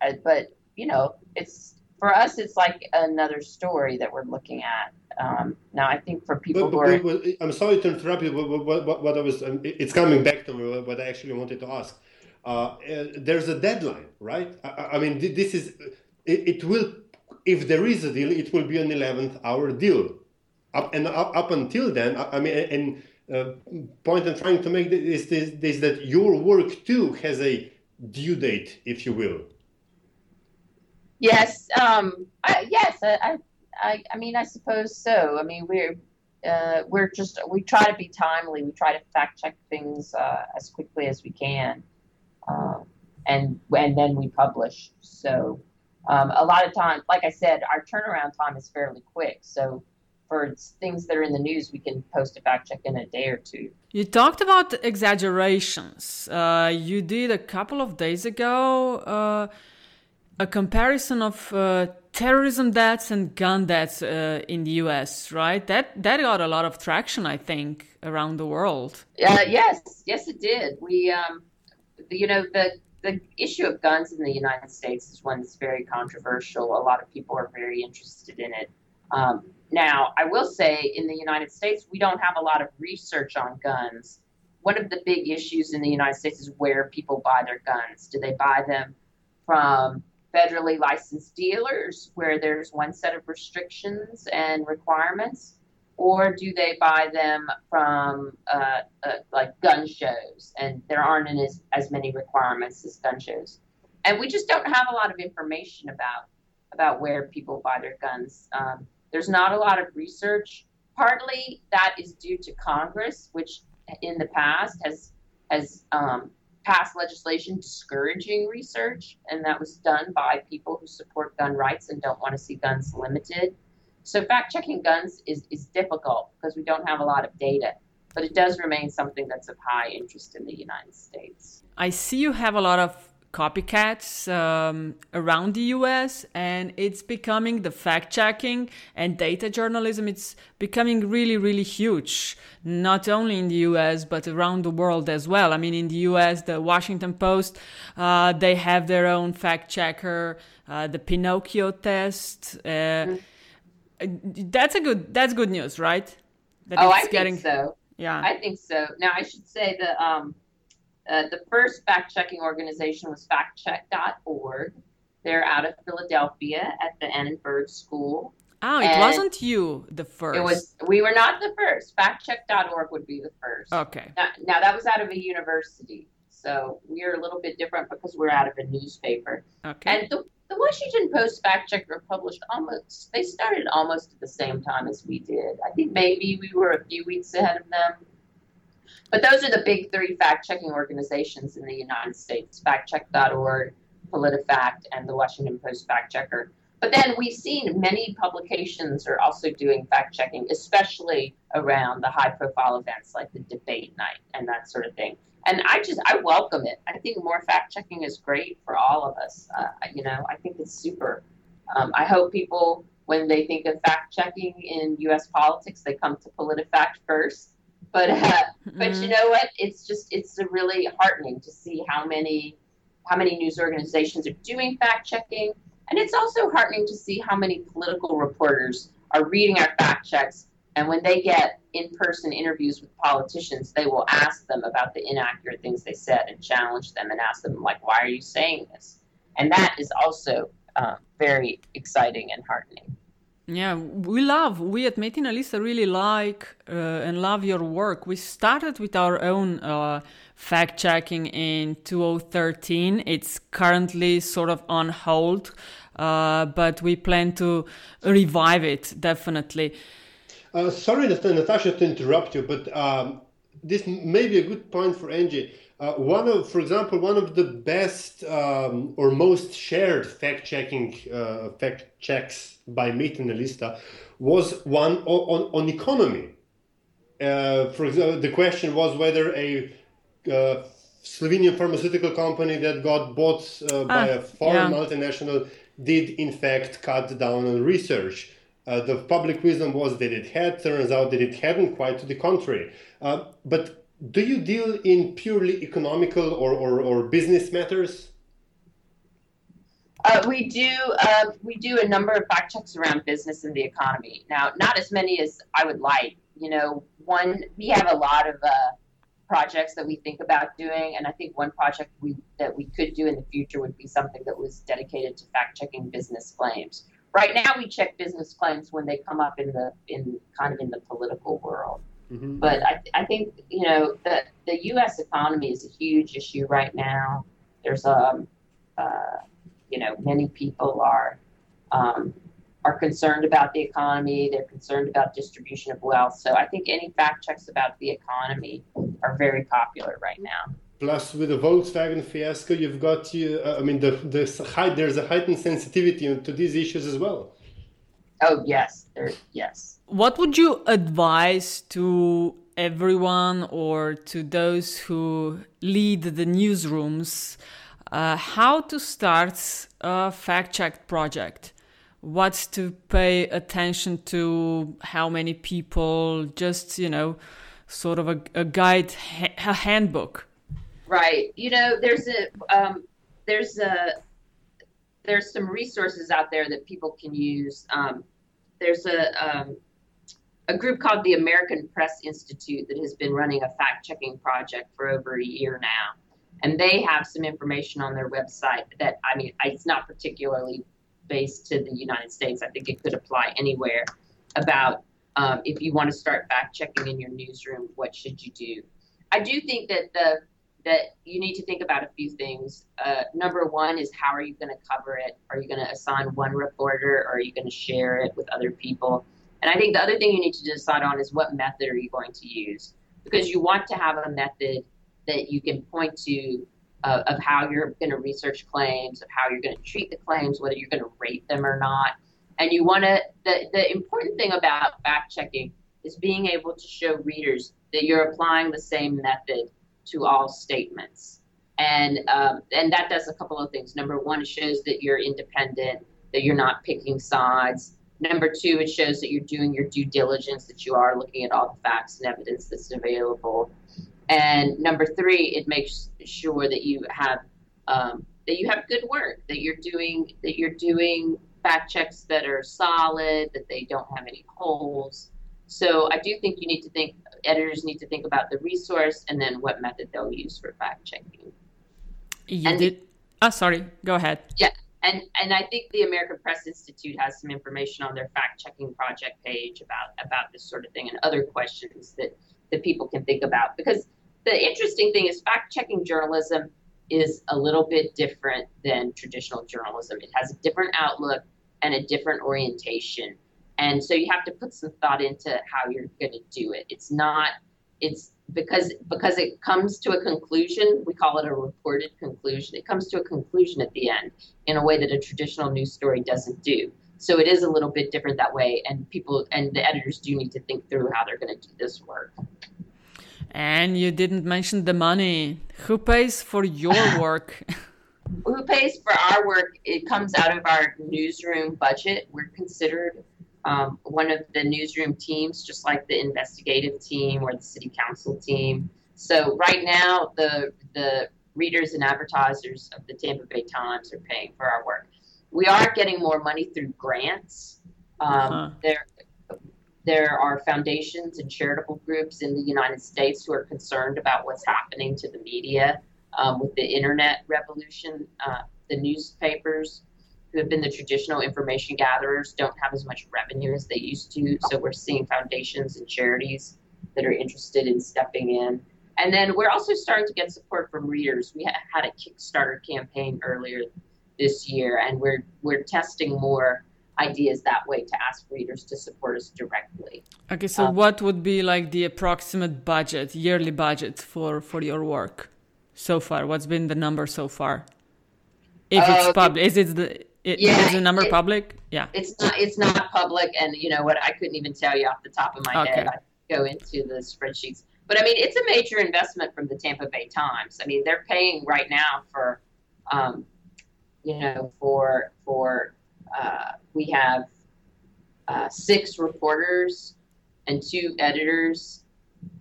uh, but you know, it's for us, it's like another story that we're looking at. Um, now, I think for people but, but, who are, I'm sorry to interrupt you. But what, what, what I was, um, it's coming back to me. What I actually wanted to ask. Uh, uh, there's a deadline, right? I, I mean, this is it, it, will. If there is a deal, it will be an 11th hour deal. Up and up, up until then, I, I mean, and uh, point I'm trying to make is is that your work too has a due date, if you will. Yes, um, I, yes, I, I, I mean, I suppose so. I mean, we're uh, we're just we try to be timely. We try to fact check things uh, as quickly as we can, um, and and then we publish. So um, a lot of times, like I said, our turnaround time is fairly quick. So for things that are in the news, we can post a fact check in a day or two. You talked about exaggerations. Uh, you did a couple of days ago uh, a comparison of uh, terrorism deaths and gun deaths uh, in the U.S. Right? That that got a lot of traction, I think, around the world. Uh, yes, yes, it did. We, um, you know, the the issue of guns in the United States is one that's very controversial. A lot of people are very interested in it. Um, now, I will say, in the United States, we don't have a lot of research on guns. One of the big issues in the United States is where people buy their guns. Do they buy them from federally licensed dealers where there's one set of restrictions and requirements, or do they buy them from uh, uh, like gun shows and there aren't as, as many requirements as gun shows? And we just don't have a lot of information about about where people buy their guns. Um, there's not a lot of research. Partly that is due to Congress, which in the past has has um, passed legislation discouraging research, and that was done by people who support gun rights and don't want to see guns limited. So fact checking guns is, is difficult because we don't have a lot of data, but it does remain something that's of high interest in the United States. I see you have a lot of copycats um, around the US, and it's becoming the fact checking and data journalism. It's becoming really, really huge, not only in the US, but around the world as well. I mean, in the US, the Washington Post, uh, they have their own fact checker, uh, the Pinocchio test. Uh, mm-hmm. That's a good. That's good news, right? That oh, I getting, think so. Yeah, I think so. Now, I should say that um, uh, the first fact checking organization was factcheck.org. They're out of Philadelphia at the Annenberg School. Oh, it and wasn't you the first. It was. We were not the first. Factcheck.org would be the first. Okay. Now, now, that was out of a university. So we're a little bit different because we're out of a newspaper. Okay. And the, the Washington Post fact checker published almost, they started almost at the same time as we did. I think maybe we were a few weeks ahead of them. But those are the big three fact checking organizations in the United States factcheck.org, PolitiFact, and the Washington Post Fact Checker. But then we've seen many publications are also doing fact checking, especially around the high profile events like the debate night and that sort of thing. And I just, I welcome it. I think more fact checking is great for all of us. Uh, you know, I think it's super. Um, I hope people, when they think of fact checking in U.S. politics, they come to PolitiFact first. But, uh, mm-hmm. but you know what? It's just, it's really heartening to see how many, how many news organizations are doing fact checking and it's also heartening to see how many political reporters are reading our fact checks. And when they get in person interviews with politicians, they will ask them about the inaccurate things they said and challenge them and ask them, like, why are you saying this? And that is also uh, very exciting and heartening. Yeah, we love, we at Metina lista really like uh, and love your work. We started with our own uh, fact checking in 2013. It's currently sort of on hold, uh, but we plan to revive it definitely. Uh, sorry, Natasha, to interrupt you, but um, this may be a good point for Angie. Uh, one of, for example, one of the best um, or most shared fact-checking uh, fact checks by Metina lista was one on, on economy. Uh, for example, the question was whether a uh, Slovenian pharmaceutical company that got bought uh, by ah, a foreign yeah. multinational did in fact cut down on research. Uh, the public wisdom was that it had. Turns out that it hadn't. Quite to the contrary. Uh, but do you deal in purely economical or, or, or business matters? Uh, we do uh, we do a number of fact checks around business and the economy. Now, not as many as I would like. You know, one we have a lot of uh, projects that we think about doing, and I think one project we that we could do in the future would be something that was dedicated to fact checking business claims. Right now, we check business claims when they come up in the in kind of in the political world. Mm-hmm. But I, I think you know the the U.S. economy is a huge issue right now. There's a um, uh, you know many people are um, are concerned about the economy. They're concerned about distribution of wealth. So I think any fact checks about the economy are very popular right now. Plus, with the Volkswagen fiasco, you've got you. Uh, I mean, the, the high, there's a heightened sensitivity to these issues as well. Oh yes, there yes. What would you advise to everyone or to those who lead the newsrooms? Uh, how to start a fact check project? What to pay attention to? How many people? Just you know sort of a, a guide, a handbook. Right. You know, there's a um, there's a there's some resources out there that people can use. Um, there's a um, a group called the American Press Institute that has been running a fact checking project for over a year now. And they have some information on their website that, I mean, it's not particularly based to the United States. I think it could apply anywhere about um, if you want to start fact checking in your newsroom, what should you do? I do think that the that you need to think about a few things. Uh, number one is how are you going to cover it? Are you going to assign one reporter, or are you going to share it with other people? And I think the other thing you need to decide on is what method are you going to use, because you want to have a method that you can point to uh, of how you're going to research claims, of how you're going to treat the claims, whether you're going to rate them or not. And you want to, the, the important thing about fact checking is being able to show readers that you're applying the same method to all statements. And, um, and that does a couple of things. Number one, it shows that you're independent, that you're not picking sides. Number two, it shows that you're doing your due diligence, that you are looking at all the facts and evidence that's available. And number three, it makes sure that you have um, that you have good work, that you're doing that you're doing fact checks that are solid, that they don't have any holes. So I do think you need to think, editors need to think about the resource and then what method they'll use for fact checking. You and did. Oh, sorry. Go ahead. Yeah. And, and I think the American Press Institute has some information on their fact checking project page about, about this sort of thing and other questions that, that people can think about. Because the interesting thing is fact checking journalism is a little bit different than traditional journalism. It has a different outlook and a different orientation. And so you have to put some thought into how you're going to do it. It's not, it's because because it comes to a conclusion we call it a reported conclusion it comes to a conclusion at the end in a way that a traditional news story doesn't do so it is a little bit different that way and people and the editors do need to think through how they're going to do this work and you didn't mention the money. Who pays for your work? Who pays for our work? It comes out of our newsroom budget. We're considered um, one of the newsroom teams, just like the investigative team or the city council team. So right now, the the readers and advertisers of the Tampa Bay Times are paying for our work. We are getting more money through grants. Um, uh-huh. There, there are foundations and charitable groups in the United States who are concerned about what's happening to the media um, with the internet revolution. Uh, the newspapers, who have been the traditional information gatherers, don't have as much revenue as they used to. So we're seeing foundations and charities that are interested in stepping in. And then we're also starting to get support from readers. We had a Kickstarter campaign earlier this year, and we're we're testing more ideas that way to ask readers to support us directly. Okay, so um, what would be like the approximate budget, yearly budget for for your work so far? What's been the number so far? If uh, it's public, is it the it, yeah, is the number it, public? Yeah, it's not. It's not public, and you know what? I couldn't even tell you off the top of my okay. head. I go into the spreadsheets, but I mean, it's a major investment from the Tampa Bay Times. I mean, they're paying right now for, um, you know, for for uh, we have uh, six reporters and two editors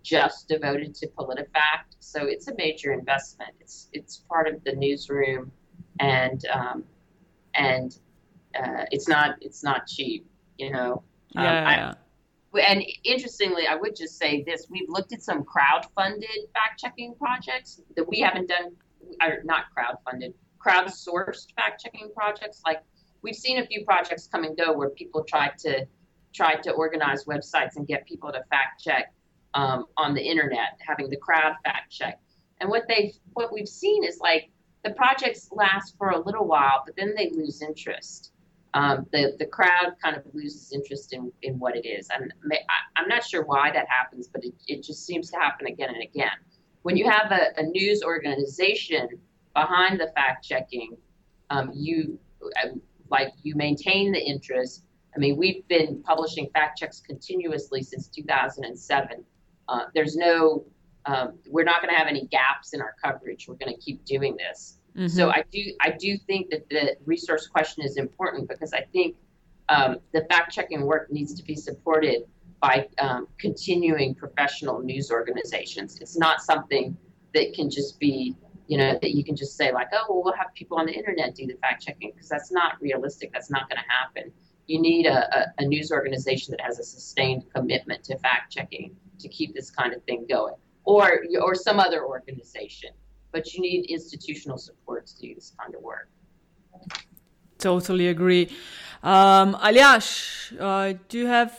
just devoted to PolitiFact. So it's a major investment. It's it's part of the newsroom, and um, and uh, it's not it's not cheap. You know. Um, yeah. I, and interestingly, I would just say this: we've looked at some crowd-funded fact-checking projects that we haven't done, or not crowd-funded, crowd-sourced fact-checking projects like we've seen a few projects come and go where people tried to try to organize websites and get people to fact check um, on the internet, having the crowd fact check. And what they what we've seen is like the projects last for a little while, but then they lose interest. Um, the the crowd kind of loses interest in, in what it is. And I, am not sure why that happens, but it, it just seems to happen again and again. When you have a, a news organization behind the fact checking, um, you like you maintain the interest. I mean, we've been publishing fact checks continuously since 2007. Uh, there's no, um, we're not going to have any gaps in our coverage. We're going to keep doing this. Mm-hmm. So I do, I do think that the resource question is important because I think um, the fact checking work needs to be supported by um, continuing professional news organizations. It's not something that can just be you know, that you can just say like, oh, well, we'll have people on the internet do the fact checking because that's not realistic. That's not going to happen. You need a, a, a, news organization that has a sustained commitment to fact checking to keep this kind of thing going, or or some other organization. But you need institutional support to do this kind of work. Totally agree. Um, Aljaž, uh, do you have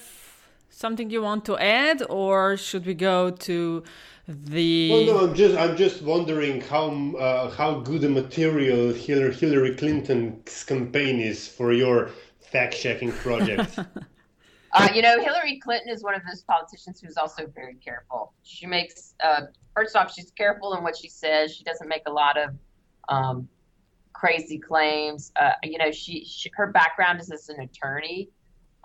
something you want to add, or should we go to the well no i'm just i'm just wondering how uh, how good a material hillary, hillary clinton's campaign is for your fact-checking project uh, you know hillary clinton is one of those politicians who's also very careful. She makes uh, first off she's careful in what she says. She doesn't make a lot of um, crazy claims. Uh, you know she, she, her background is as an attorney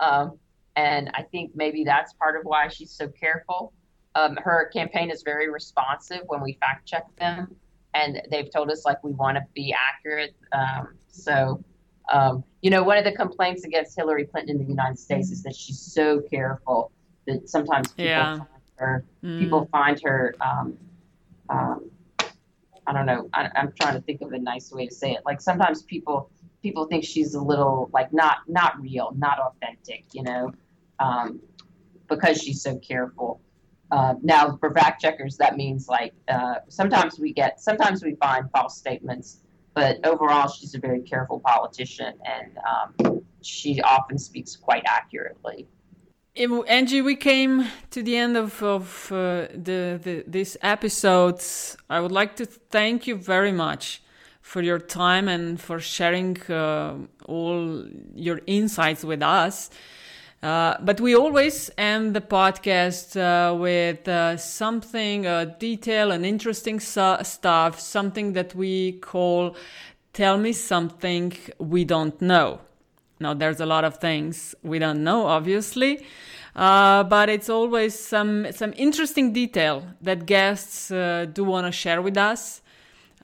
um, and i think maybe that's part of why she's so careful. Um, her campaign is very responsive when we fact check them, and they've told us like we want to be accurate. Um, so, um, you know, one of the complaints against Hillary Clinton in the United States is that she's so careful that sometimes people yeah. find her mm. people find her. Um, um, I don't know. I, I'm trying to think of a nice way to say it. Like sometimes people people think she's a little like not not real, not authentic. You know, um, because she's so careful. Uh, now, for fact checkers, that means like uh, sometimes we get, sometimes we find false statements, but overall, she's a very careful politician and um, she often speaks quite accurately. Angie, we came to the end of, of uh, the, the this episode. I would like to thank you very much for your time and for sharing uh, all your insights with us. Uh, but we always end the podcast uh, with uh, something, uh, detail and interesting su- stuff, something that we call Tell Me Something We Don't Know. Now, there's a lot of things we don't know, obviously, uh, but it's always some some interesting detail that guests do want to share with us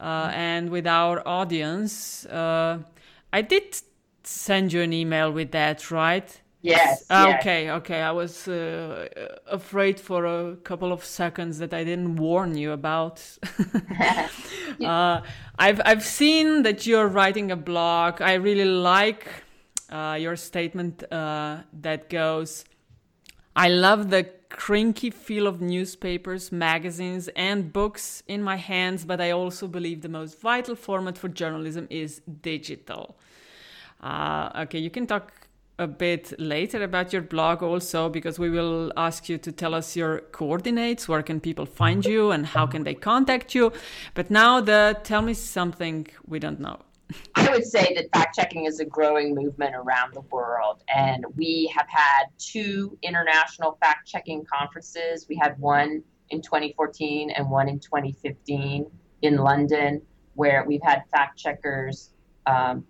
and with our audience. I did send you an email with that, right? Yes. Okay. Yes. Okay. I was uh, afraid for a couple of seconds that I didn't warn you about. uh, I've I've seen that you're writing a blog. I really like uh, your statement uh, that goes, I love the crinky feel of newspapers, magazines, and books in my hands, but I also believe the most vital format for journalism is digital. Uh, okay, you can talk a bit later about your blog also because we will ask you to tell us your coordinates where can people find you and how can they contact you but now the tell me something we don't know I would say that fact checking is a growing movement around the world. And we have had two international fact checking conferences. We had one in 2014 and one in 2015 in London, where we've had fact checkers um,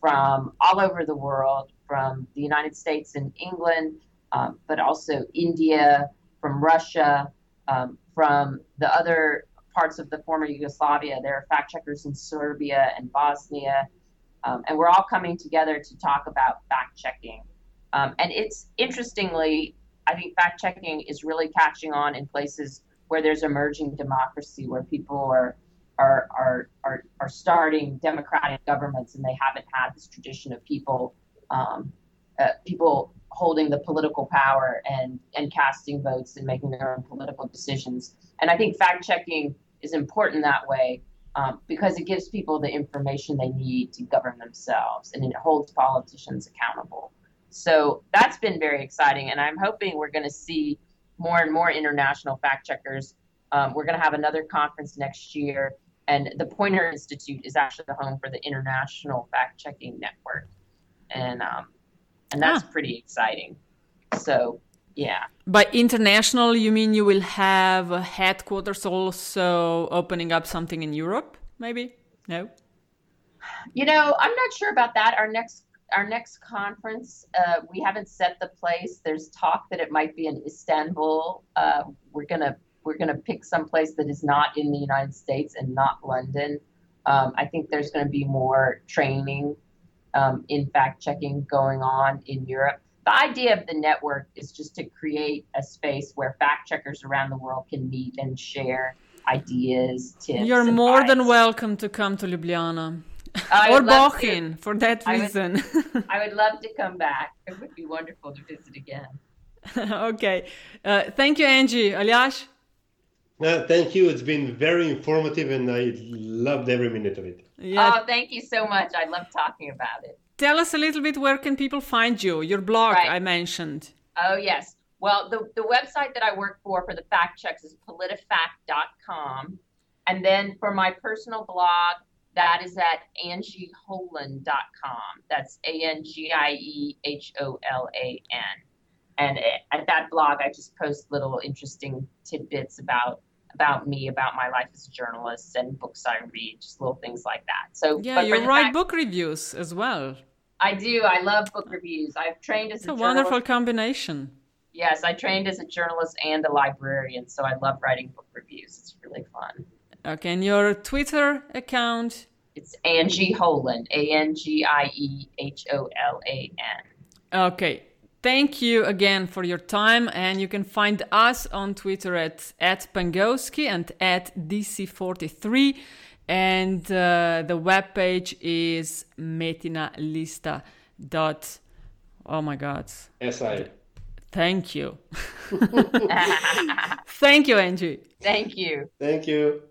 from all over the world, from the United States and England, um, but also India, from Russia, um, from the other parts of the former Yugoslavia. There are fact checkers in Serbia and Bosnia. Um, and we're all coming together to talk about fact checking. Um, and it's interestingly, I think fact checking is really catching on in places where there's emerging democracy, where people are are are are, are starting democratic governments, and they haven't had this tradition of people um, uh, people holding the political power and and casting votes and making their own political decisions. And I think fact checking is important that way um, because it gives people the information they need to govern themselves and it holds politicians accountable. So that's been very exciting, and I'm hoping we're going to see more and more international fact checkers. Um, we're going to have another conference next year, and the Poynter Institute is actually the home for the International Fact Checking Network, and um, and that's ah. pretty exciting. So yeah. By international, you mean you will have a headquarters also opening up something in Europe, maybe? No. You know, I'm not sure about that. Our next our next conference, uh, we haven't set the place. There's talk that it might be in Istanbul. Uh, we're gonna we're gonna pick some place that is not in the United States and not London. Um, I think there's going to be more training um, in fact checking going on in Europe the idea of the network is just to create a space where fact checkers around the world can meet and share ideas, tips. You're more advice. than welcome to come to Ljubljana. or Bohinj for that reason. I would, I would, love to come back. It would be wonderful to visit again. okay. Uh, thank you, Angie. Aljaž? Uh, thank you. It's been very informative and I loved every minute of it. Yeah. Oh, thank you so much. I love talking about it. Tell us a little bit where can people find you? Your blog right. I mentioned. Oh yes. Well, the, the website that I work for for the fact checks is politifact.com. And then for my personal blog, that is at angieholan.com. That's A N G I E H O L A N. And at that blog, I just post little interesting tidbits about about me, about my life as a journalist, and books I read, just little things like that. So yeah, you write fact, book reviews as well. I do. I love book reviews. I've trained as it's a, a wonderful combination. Yes, I trained as a journalist and a librarian, so I love writing book reviews. It's really fun. Okay, and your Twitter account? It's Angie Holan, A N G I E H O L A N. Okay, Thank you again for your time, and you can find us on Twitter at, at Pengovsky and at DC43. And uh, the webpage is metinalista dot. Oh my God. Yes, I. Thank you. Thank you, Angie. Thank you. Thank you.